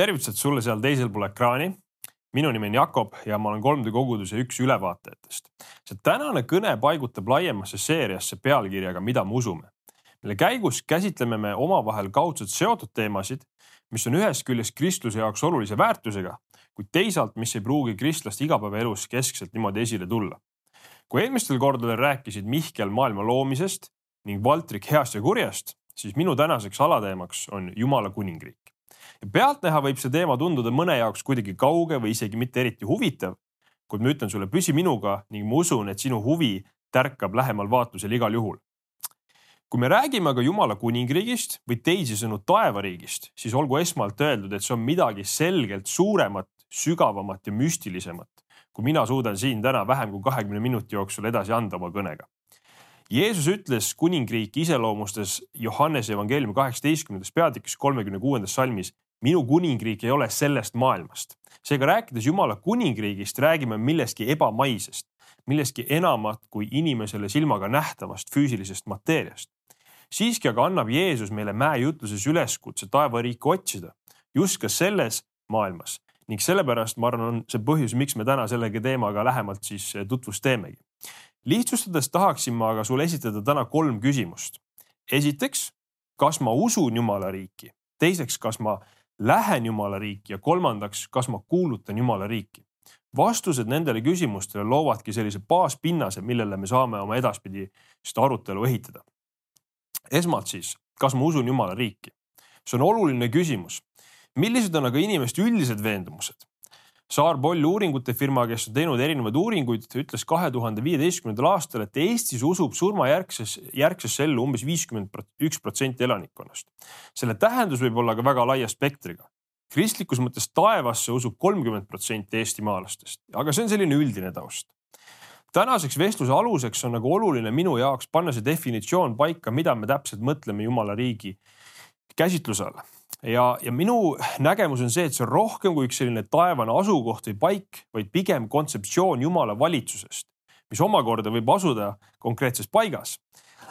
tervitused sulle seal teisel pool ekraani. minu nimi on Jakob ja ma olen 3D koguduse üks ülevaatajatest. see tänane kõne paigutab laiemasse seeriasse pealkirjaga Mida me usume, mille käigus käsitleme me omavahel kaudselt seotud teemasid, mis on ühest küljest kristluse jaoks olulise väärtusega, kuid teisalt, mis ei pruugi kristlaste igapäevaelus keskselt niimoodi esile tulla. kui eelmistel kordadel rääkisid Mihkel maailma loomisest ning Valtrik heast ja kurjast, siis minu tänaseks alateemaks on Jumala kuningriik pealtnäha võib see teema tunduda mõne jaoks kuidagi kauge või isegi mitte eriti huvitav. kuid ma ütlen sulle, püsi minuga ning ma usun, et sinu huvi tärkab lähemal vaatlusel igal juhul. kui me räägime aga Jumala kuningriigist või teisisõnu taevariigist, siis olgu esmalt öeldud, et see on midagi selgelt suuremat, sügavamat ja müstilisemat, kui mina suudan siin täna vähem kui kahekümne minuti jooksul edasi anda oma kõnega Jeesus ütles kuningriiki iseloomustas Johannese evangeeliumi kaheksateistkümnendas peatükis kolmekümne kuuendas salmis minu kuningriik ei ole sellest maailmast. seega rääkides Jumala kuningriigist, räägime millestki ebamaisest, millestki enamat kui inimesele silmaga nähtavast füüsilisest mateeriast. siiski aga annab Jeesus meile mäejutluses üleskutse taevariiki otsida just ka selles maailmas ning sellepärast ma arvan, on see põhjus, miks me täna selle teemaga lähemalt siis tutvust teemegi. Lihtsustades tahaksin ma aga sulle esitada täna kolm küsimust. esiteks, kas ma usun Jumala riiki? teiseks, kas ma lähen Jumala riiki ja kolmandaks, kas ma kuulutan Jumala riiki? vastused nendele küsimustele loovadki sellise baaspinnase, millele me saame oma edaspidi seda arutelu ehitada. esmalt siis, kas ma usun Jumala riiki? see on oluline küsimus. millised on aga inimeste üldised veendumused? Saar Polli uuringute firma, kes on teinud erinevaid uuringuid, ütles kahe tuhande viieteistkümnendal aastal, et Eestis usub surmajärgses, järgsesse ellu umbes viiskümmend üks protsenti elanikkonnast. selle tähendus võib olla ka väga laia spektriga. kristlikus mõttes taevasse usub kolmkümmend protsenti eestimaalastest, aga see on selline üldine taust tänaseks vestluse aluseks on nagu oluline minu jaoks panna see definitsioon paika, mida me täpselt mõtleme Jumala riigi käsitluse all ja, ja minu nägemus on see, et see on rohkem kui üks selline taevane asukoht või paik, vaid pigem kontseptsioon Jumala valitsusest, mis omakorda võib asuda konkreetses paigas.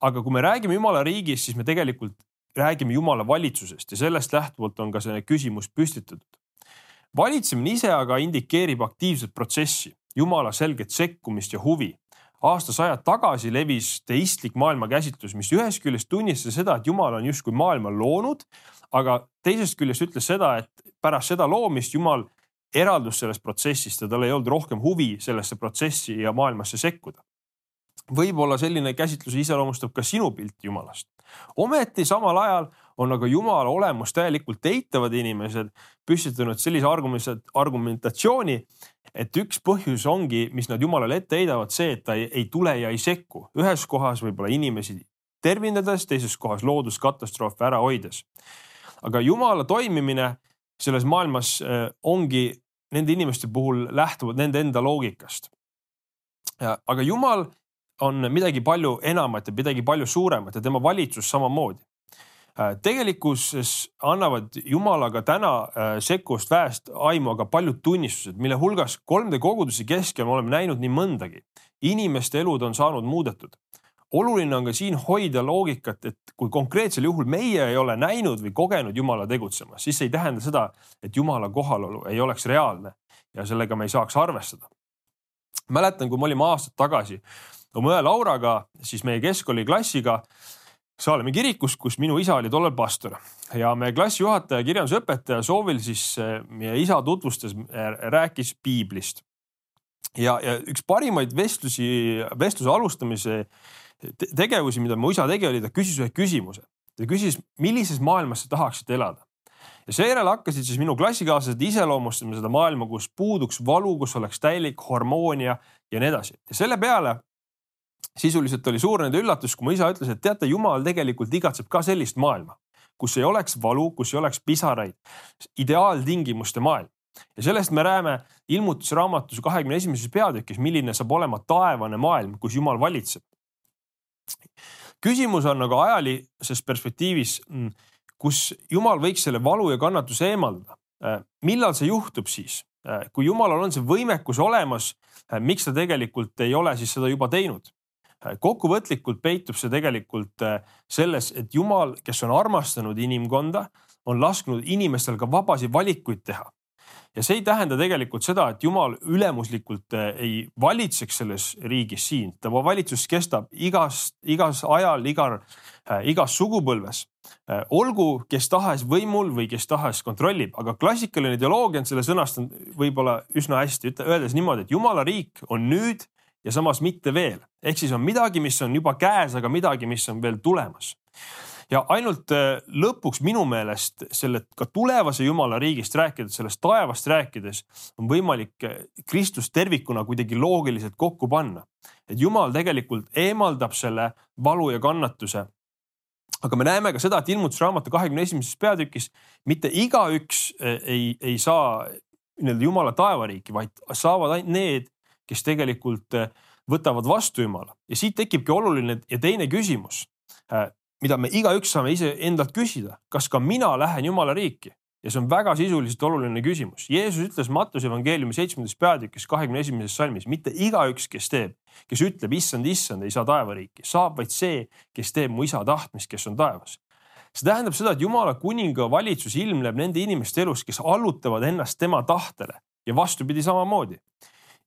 aga kui me räägime Jumala riigist, siis me tegelikult räägime Jumala valitsusest ja sellest lähtuvalt on ka see küsimus püstitatud. valitsemine ise aga indikeerib aktiivset protsessi, Jumala selget sekkumist ja huvi aastasajad tagasi levis teistlik maailmakäsitlus, mis ühest küljest tunnistas seda, et Jumal on justkui maailma loonud, aga teisest küljest ütles seda, et pärast seda loomist Jumal eraldus sellest protsessist ja tal ei olnud rohkem huvi sellesse protsessi ja maailmasse sekkuda. võib-olla selline käsitlus iseloomustab ka sinu pilti Jumalast. ometi samal ajal on aga Jumala olemust täielikult eitavad inimesed püstitanud sellise argumentatsiooni, et üks põhjus ongi, mis nad Jumalale ette heidavad, see, et ta ei, ei tule ja ei sekku ühes kohas võib-olla inimesi tervindades, teises kohas looduskatastroofe ära hoides aga jumala toimimine selles maailmas äh, ongi nende inimeste puhul lähtuvad nende enda loogikast. aga jumal on midagi palju enamat ja midagi palju suuremat ja tema valitsus samamoodi. Äh, tegelikkuses annavad Jumalaga täna äh, sekkust väest aimu aga paljud tunnistused, mille hulgas 3D koguduse keskel me oleme näinud nii mõndagi. inimeste elud on saanud muudetud oluline on ka siin hoida loogikat, et kui konkreetsel juhul meie ei ole näinud või kogenud Jumala tegutsemas, siis see ei tähenda seda, et Jumala kohalolu ei oleks reaalne ja sellega me ei saaks arvestada. mäletan, kui me olime aastad tagasi oma õe Lauraga, siis meie keskkooli klassiga Saalemi kirikus, kus minu isa oli tollal pastor ja meie klassijuhataja, kirjandusõpetaja soovil siis eh, meie isa tutvustas, eh, rääkis piiblist. ja, ja üks parimaid vestlusi, vestluse alustamise tegevusi, mida mu isa tegi, oli ta küsis ühe küsimuse. ta küsis, millises maailmas sa tahaksid elada. ja seejärel hakkasid siis minu klassikaaslased iseloomustama seda maailma, kus puuduks valu, kus oleks täielik harmoonia ja nii edasi. ja selle peale sisuliselt oli suur nende üllatus, kui mu isa ütles, et teate, jumal tegelikult igatseb ka sellist maailma, kus ei oleks valu, kus ei oleks pisaraid, ideaaltingimuste maailm ja sellest me näeme ilmutusraamatus kahekümne esimeses peatükis, milline saab olema taevane maailm, kus Jumal valitseb küsimus on nagu ajalises perspektiivis, mm, kus jumal võiks selle valu ja kannatuse eemaldada. Äh, millal see juhtub siis? Äh, kui jumalal on see võimekus olemas, äh, miks ta tegelikult ei ole siis seda juba teinud? Kokkuvõtlikult peitub see tegelikult selles, et jumal, kes on armastanud inimkonda, on lasknud inimestel ka vabasid valikuid teha ja see ei tähenda tegelikult seda, et jumal ülemuslikult eh, ei valitseks selles riigis siin, tema valitsus kestab igas, igas ajal, igal, igas sugupõlves. Olgu kes tahes võimul või kes tahes kontrollib, aga klassikaline ideoloogia on selle sõnastanud võib-olla üsna hästi, öeldes niimoodi, et jumala riik on nüüd ja samas mitte veel. ehk siis on midagi, mis on juba käes, aga midagi, mis on veel tulemas ja ainult äh, lõpuks minu meelest selle ka tulevase jumala riigist rääkides, sellest taevast rääkides on võimalik äh, Kristust tervikuna kuidagi loogiliselt kokku panna. et jumal tegelikult eemaldab selle valu ja kannatuse. aga me näeme ka seda, et ilmutusraamatu kahekümne esimeses peatükis mitte igaüks äh, ei, ei saa nii-öelda jumala taevariiki, vaid saavad ainult need, kes tegelikult võtavad vastu jumala. Ja siit tekibki oluline ja teine küsimus mida me igaüks saame ise endalt küsida, kas ka mina lähen Jumala riiki? Ja see on väga sisuliselt oluline küsimus. Jeesus ütles Mattuse evangeeliumi seitsmendas peatükis kahekümne esimeses salmis, mitte igaüks, kes teeb, kes ütleb issand, issand, ei saa taevariiki, saab vaid see, kes teeb mu isa tahtmist, kes on taevas. see tähendab seda, et Jumala kuninga valitsus ilmneb nende inimeste elus, kes allutavad ennast tema tahtele. Ja vastupidi samamoodi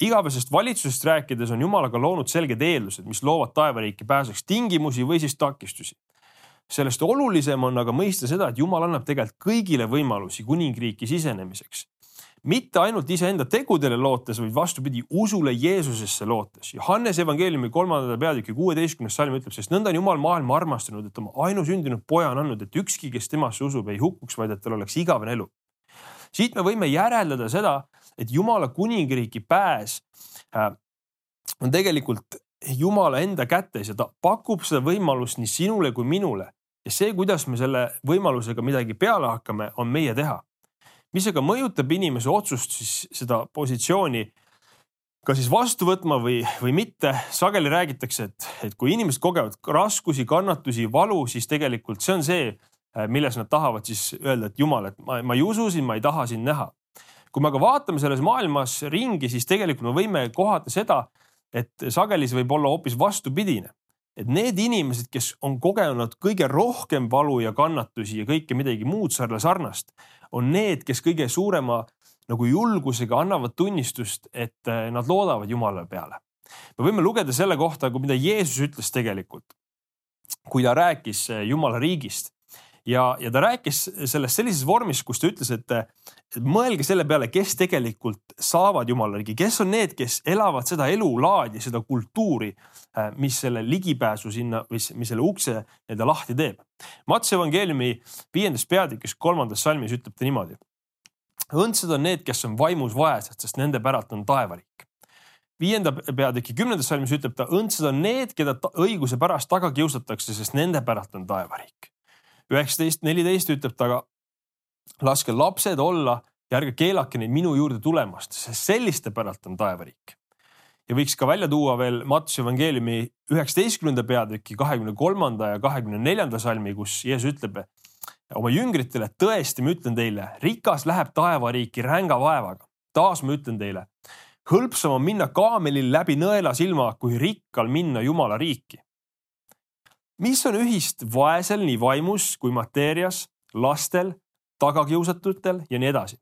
igavesest valitsusest rääkides on Jumalaga loonud selged eeldused, mis loovad taevariiki pääseks tingimusi või siis takistusi sellest olulisem on aga mõista seda, et Jumal annab tegelikult kõigile võimalusi kuningriiki sisenemiseks. mitte ainult iseenda tegudele lootes, vaid vastupidi, usule Jeesusesse lootes. Johannes evangeeliumi kolmanda peatüki kuueteistkümnes salm ütleb, sest nõnda on Jumal maailma armastanud, et oma ainusündinud poja on andnud, et ükski, kes temasse usub, ei hukkuks, vaid et tal oleks igavene elu. siit me võime järeldada seda, et Jumala kuningriiki pääs äh, on tegelikult Jumala enda kätes ja ta pakub seda võimalust nii sinule kui minule ja see, kuidas me selle võimalusega midagi peale hakkame, on meie teha. mis aga mõjutab inimese otsust siis seda positsiooni ka siis vastu võtma või, või mitte. sageli räägitakse, et, et kui inimesed kogevad raskusi, kannatusi, valu, siis tegelikult see on see, äh, milles nad tahavad siis öelda, et jumal, et ma, ma ei usu sind, ma ei taha sind näha. Kui me aga vaatame selles maailmas ringi, siis tegelikult me võime kohata seda, et sageli see võib olla hoopis vastupidine et need inimesed, kes on kogenud kõige rohkem valu ja kannatusi ja kõike midagi muud sarnast, on need, kes kõige suurema nagu julgusega annavad tunnistust, et eh, nad loodavad Jumala peale. me võime lugeda selle kohta, mida Jeesus ütles tegelikult, kui ta rääkis eh, Jumala riigist ja, ja ta rääkis sellest sellises vormis, kus ta ütles, et, mõelge selle peale, kes tegelikult saavad jumala riigi, kes on need, kes elavad seda elulaadi, seda kultuuri, äh, mis selle ligipääsu sinna või mis selle ukse nii-öelda lahti teeb. Matse evangeeliumi viiendas peatükis kolmandas salmis ütleb ta niimoodi. õndsad on need, kes on vaimus vaesed, sest nende päralt on taevariik viienda peatüki kümnendas salmis ütleb ta, õndsad on need, keda õiguse pärast taga kiusatakse, sest nende päralt on taevariik üheksateist, neliteist ütleb ta, aga laske lapsed olla ja ärge keelake neid minu juurde tulemast, sest selliste päralt on taevariik. ja võiks ka välja tuua veel Mattiuse evangeeliumi üheksateistkümnenda peatüki kahekümne kolmanda ja kahekümne neljanda salmi, kus Jeesus ütleb oma jüngritele, tõesti, ma ütlen teile, rikas läheb taevariiki ränga vaevaga. taas ma ütlen teile, hõlpsam on minna kaamelil läbi nõela silma, kui rikkal minna Jumala riiki mis on ühist vaesel nii vaimus kui mateerias, lastel, tagakiusatutel ja nii edasi.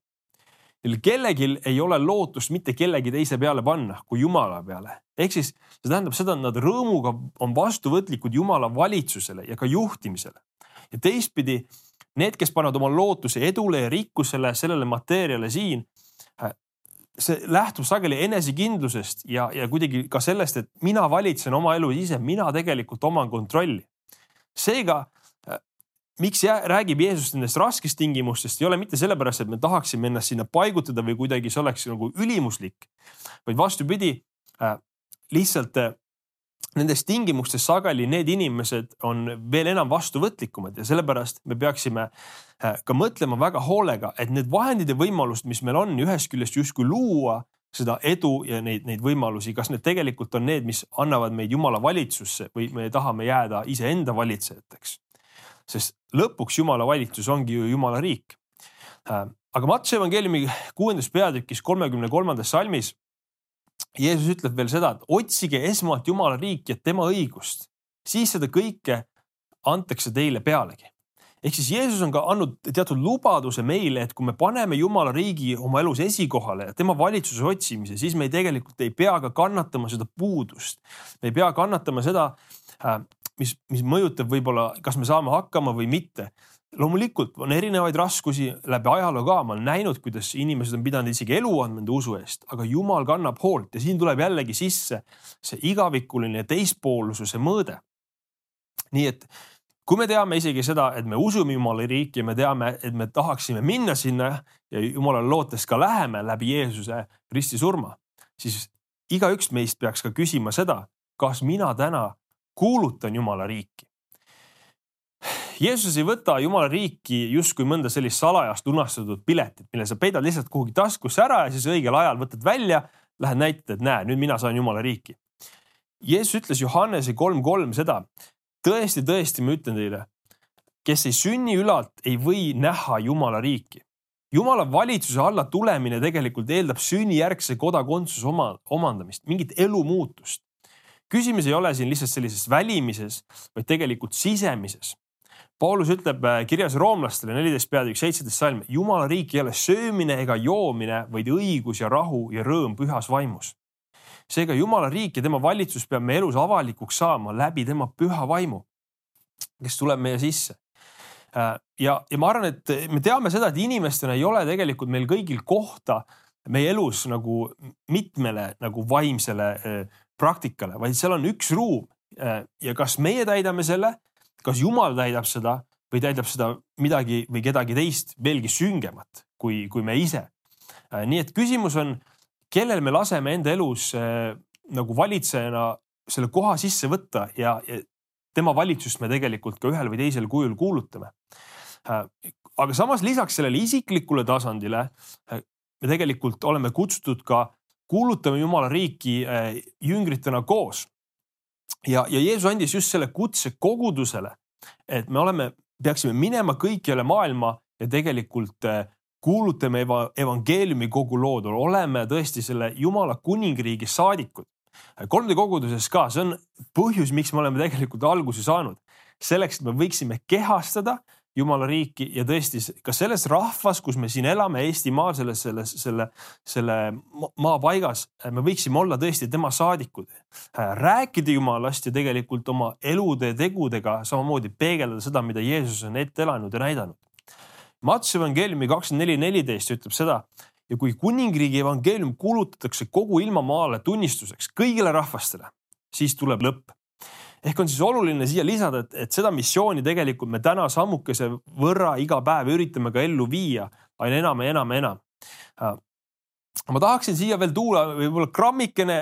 kellelgi ei ole lootust mitte kellegi teise peale panna kui Jumala peale. ehk siis see tähendab seda, et nad rõõmuga on vastuvõtlikud Jumala valitsusele ja ka juhtimisele. ja teistpidi need, kes panevad oma lootuse edule ja rikkusele, sellele mateeriale siin, see lähtub sageli enesekindlusest ja, ja kuidagi ka sellest, et mina valitsen oma elu ise, mina tegelikult oman kontrolli seega äh, miks jää, räägib Jeesus nendest raskest tingimustest, ei ole mitte sellepärast, et me tahaksime ennast sinna paigutada või kuidagi see oleks nagu ülimuslik, vaid vastupidi äh,, lihtsalt äh, nendes tingimustes sageli need inimesed on veel enam vastuvõtlikumad ja sellepärast me peaksime äh, ka mõtlema väga hoolega, et need vahendid ja võimalused, mis meil on, ühest küljest justkui luua seda edu ja neid, neid võimalusi, kas need tegelikult on need, mis annavad meid Jumala valitsusse või me tahame jääda iseenda valitsejateks. sest lõpuks Jumala valitsus ongi ju Jumala riik. Äh, aga Matse evangeeliumi kuuendas peatükis kolmekümne kolmandas salmis Jeesus ütleb veel seda, et otsige esmalt Jumala riiki ja tema õigust, siis seda kõike antakse teile pealegi. Ehk siis Jeesus on ka andnud teatud lubaduse meile, et kui me paneme Jumala riigi oma elus esikohale ja tema valitsuse otsimise, siis me ei, tegelikult ei pea ka kannatama seda puudust. me ei pea kannatama seda, äh, mis, mis mõjutab võib-olla, kas me saame hakkama või mitte loomulikult on erinevaid raskusi läbi ajaloo ka, ma olen näinud, kuidas inimesed on pidanud isegi elu andma enda usu eest, aga jumal kannab hoolt ja siin tuleb jällegi sisse see igavikuline teispoolsuse mõõde. nii et kui me teame isegi seda, et me usume Jumala riiki me teame, et me tahaksime minna sinna ja Jumalale lootes ka läheme läbi Jeesuse ristisurma, siis igaüks meist peaks ka küsima seda, kas mina täna kuulutan Jumala riiki Jeesus ei võta Jumala riiki justkui mõnda sellist salajast unastatud piletit, mille sa peidad lihtsalt kuhugi taskusse ära ja siis õigel ajal võtad välja, lähed näitad, et näe, nüüd mina saan Jumala riiki. Jeesus ütles Johannese kolm kolm seda. Tõesti, tõesti, ma ütlen teile, kes ei sünni ülalt, ei või näha Jumala riiki. Jumala valitsuse alla tulemine tegelikult eeldab sünnijärgse kodakondsuse oma, omandamist, mingit elumuutust. küsimus ei ole siin lihtsalt sellises välimises, vaid tegelikult sisemises Paulus ütleb äh, kirjas roomlastele neliteist peatükk seitseteist salm, jumala riik ei ole söömine ega joomine, vaid õigus ja rahu ja rõõm pühas vaimus. Seega jumala riik ja tema valitsus peab meie elus avalikuks saama läbi tema püha vaimu, kes tuleb meie sisse. Äh, ja, ja ma arvan, et me teame seda, et inimestena ei ole tegelikult meil kõigil kohta meie elus nagu mitmele nagu vaimsele äh, praktikale, vaid seal on üks ruum. ja kas meie täidame selle kas Jumal täidab seda või täidab seda midagi või kedagi teist veelgi süngemat kui, kui me ise. Äh, nii et küsimus on, kellel me laseme enda elus äh, nagu valitsejana selle koha sisse võtta ja, ja tema valitsust me tegelikult ka ühel või teisel kujul kuulutame. Äh, aga samas lisaks sellele isiklikule tasandile me tegelikult oleme kutsutud ka kuulutama Jumala riiki jüngritena koos ja, ja Jeesus andis just selle kutse kogudusele, et me oleme, peaksime minema kõikjale maailma ja tegelikult äh, kuulutame eva, evangeeliumi kogu loodule, oleme tõesti selle Jumala kuningriigi saadikud. 3D koguduses ka, see on põhjus, miks me oleme tegelikult alguse saanud. selleks, et me võiksime kehastada Jumala riiki ja tõesti ka selles rahvas, kus me siin elame, Eestimaal, selles, selles, selle, selle maapaigas, me võiksime olla tõesti tema saadikud. rääkida Jumalast ja tegelikult oma elude ja tegudega samamoodi peegeldada seda, mida Jeesus on ette elanud ja näidanud. Mattiuse evangeeliumi kakskümmend neli, neliteist ütleb seda ja kui kuningriigi evangeelium kuulutatakse kogu ilmamaale tunnistuseks kõigile rahvastele, siis tuleb lõpp ehk on siis oluline siia lisada, et, et seda missiooni tegelikult me täna sammukese võrra iga päev üritame ka ellu viia aina enam ja enam ja enam. Äh, ma tahaksin siia veel tuua võib-olla grammikene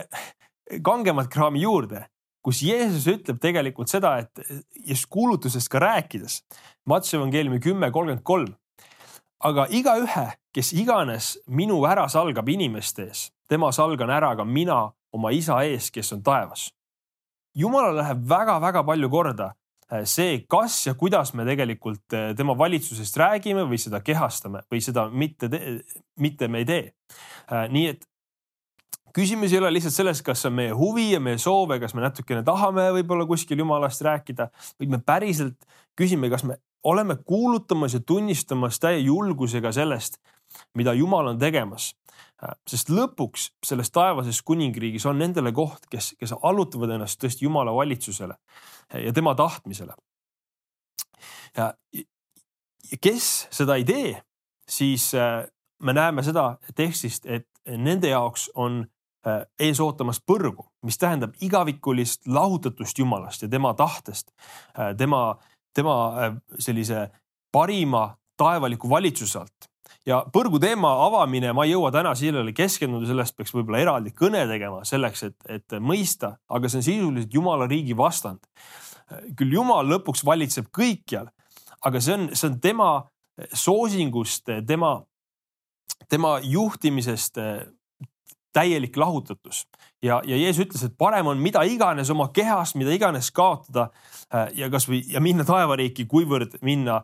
kangemat kraami juurde, kus Jeesus ütleb tegelikult seda, et just kuulutusest ka rääkides. Mattiuse evangeeliumi kümme kolmkümmend kolm. Aga igaühe, kes iganes minu ära salgab inimeste ees, tema salgan ära ka mina oma isa ees, kes on taevas jumalale läheb väga-väga palju korda äh, see, kas ja kuidas me tegelikult äh, tema valitsusest räägime või seda kehastame või seda mitte, mitte me ei tee. Äh, nii et küsimus ei ole lihtsalt selles, kas see on meie huvi ja meie soov ja kas me natukene tahame võib-olla kuskil jumalast rääkida, vaid me päriselt küsime, kas me oleme kuulutamas ja tunnistamas täie julgusega sellest, mida Jumal on tegemas Äh, sest lõpuks selles taevases kuningriigis on nendele koht, kes, kes allutavad ennast tõesti Jumala valitsusele ja tema tahtmisele. ja kes seda ei tee, siis äh, me näeme seda tekstist, et nende jaoks on äh, ees ootamas põrgu, mis tähendab igavikulist lahutatust Jumalast ja tema tahtest, tema, tema sellise parima taevaliku valitsuse alt ja põrgu teema avamine, ma ei jõua täna sellele keskenduda, sellest peaks võib-olla eraldi kõne tegema selleks, et, et mõista, aga see on sisuliselt Jumala riigi vastand. küll Jumal lõpuks valitseb kõikjal, aga see on, see on tema soosingust, tema, tema juhtimisest täielik lahutatus ja, ja Jeesus ütles, et parem on mida iganes oma kehas, mida iganes kaotada ja kasvõi ja minna taevariiki, kuivõrd minna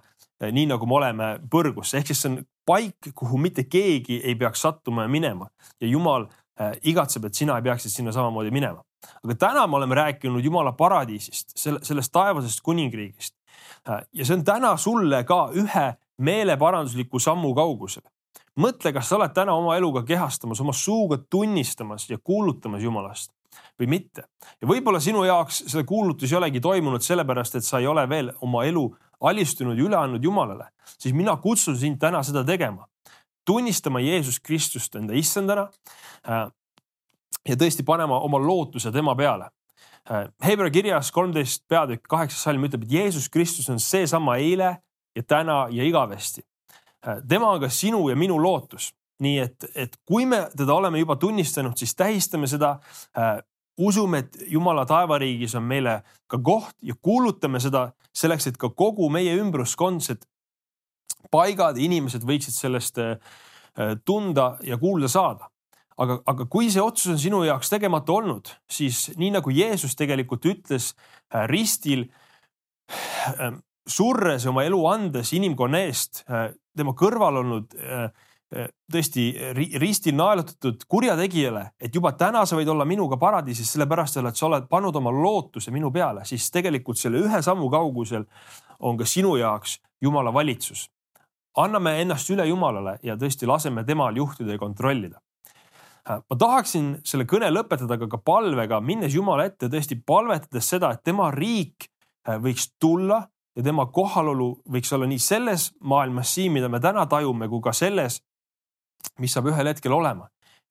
nii nagu me oleme põrgusse, ehk siis see on paik, kuhu mitte keegi ei peaks sattuma ja minema ja Jumal äh, igatseb, et sina peaksid sinna samamoodi minema. aga täna me oleme rääkinud Jumala paradiisist, selle, sellest taevasest kuningriigist ja see on täna sulle ka ühe meeleparandusliku sammu kaugusel. Mõtle, kas sa oled täna oma eluga kehastamas, oma suuga tunnistamas ja kuulutamas Jumalast või mitte. ja võib-olla sinu jaoks seda kuulutus ei olegi toimunud sellepärast, et sa ei ole veel oma elu alistunud ja üle andnud Jumalale, siis mina kutsun sind täna seda tegema. tunnistama Jeesus Kristust enda issandana. Äh, ja tõesti panema oma lootuse tema peale. Äh, Hebra kirjas kolmteist peatükk kaheksas salm ütleb, et Jeesus Kristus on seesama eile ja täna ja igavesti. Äh, tema on ka sinu ja minu lootus nii et, et kui me teda oleme juba tunnistanud, siis tähistame seda äh,. usume, et Jumala taevariigis on meile ka koht ja kuulutame seda selleks, et ka kogu meie ümbruskondsed paigad, inimesed võiksid sellest äh, tunda ja kuulda saada. aga, aga kui see otsus on sinu jaoks tegemata olnud, siis nii nagu Jeesus tegelikult ütles ristil surres oma elu andes inimkonna eest, tema kõrval olnud äh, Äh, tõesti ristil naelutatud kurjategijale, et juba täna sa võid olla minuga paradiisis, sellepärast et sa oled pannud oma lootuse minu peale, siis tegelikult selle ühe sammu kaugusel on ka sinu jaoks Jumala valitsus. anname ennast üle Jumalale ja tõesti laseme temal juhtida ja kontrollida. Äh, ma tahaksin selle kõne lõpetada ka, ka palvega, minnes Jumala ette tõesti palvetades seda, et tema riik võiks tulla ja tema kohalolu võiks olla nii selles maailmas siin, mida me täna tajume, kui ka selles, mis saab ühel hetkel olema.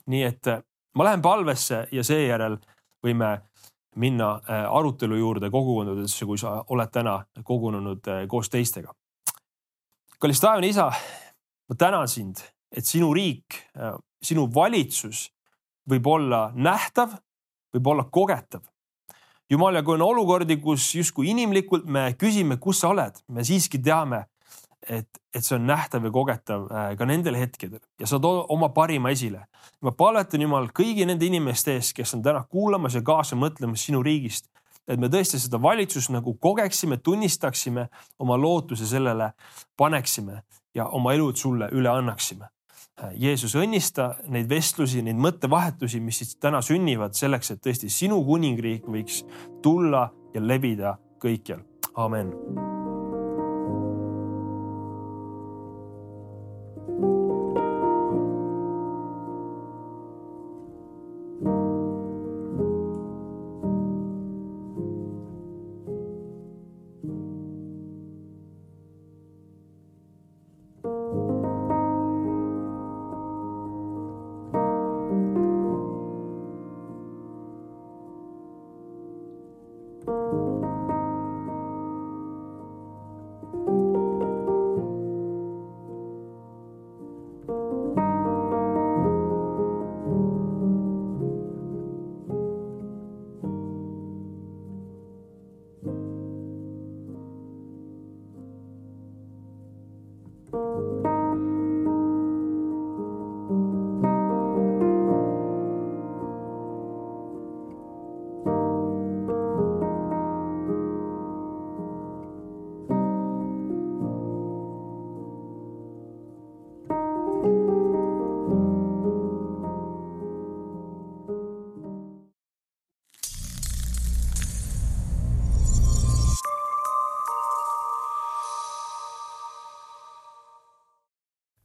nii et äh, ma lähen palvesse ja seejärel võime minna äh, arutelu juurde kogukondadesse, kui sa oled täna kogunenud äh, koos teistega. kallis taevane isa, ma tänan sind, et sinu riik, sinu valitsus võib olla nähtav, võib olla kogetav. Jumal, ja kui on olukordi, kus justkui inimlikult me küsime, kus sa oled, me siiski teame, et, et see on nähtav ja kogetav äh, ka nendel hetkedel ja sa tood oma parima esile. ma palvetan Jumal kõigi nende inimeste ees, kes on täna kuulamas ja kaasa mõtlemas sinu riigist, et me tõesti seda valitsust nagu kogeksime, tunnistaksime, oma lootuse sellele paneksime ja oma elud sulle üle annaksime. Jeesus, õnnista neid vestlusi, neid mõttevahetusi, mis siis täna sünnivad selleks, et tõesti sinu kuningriik võiks tulla ja levida kõikjal. amen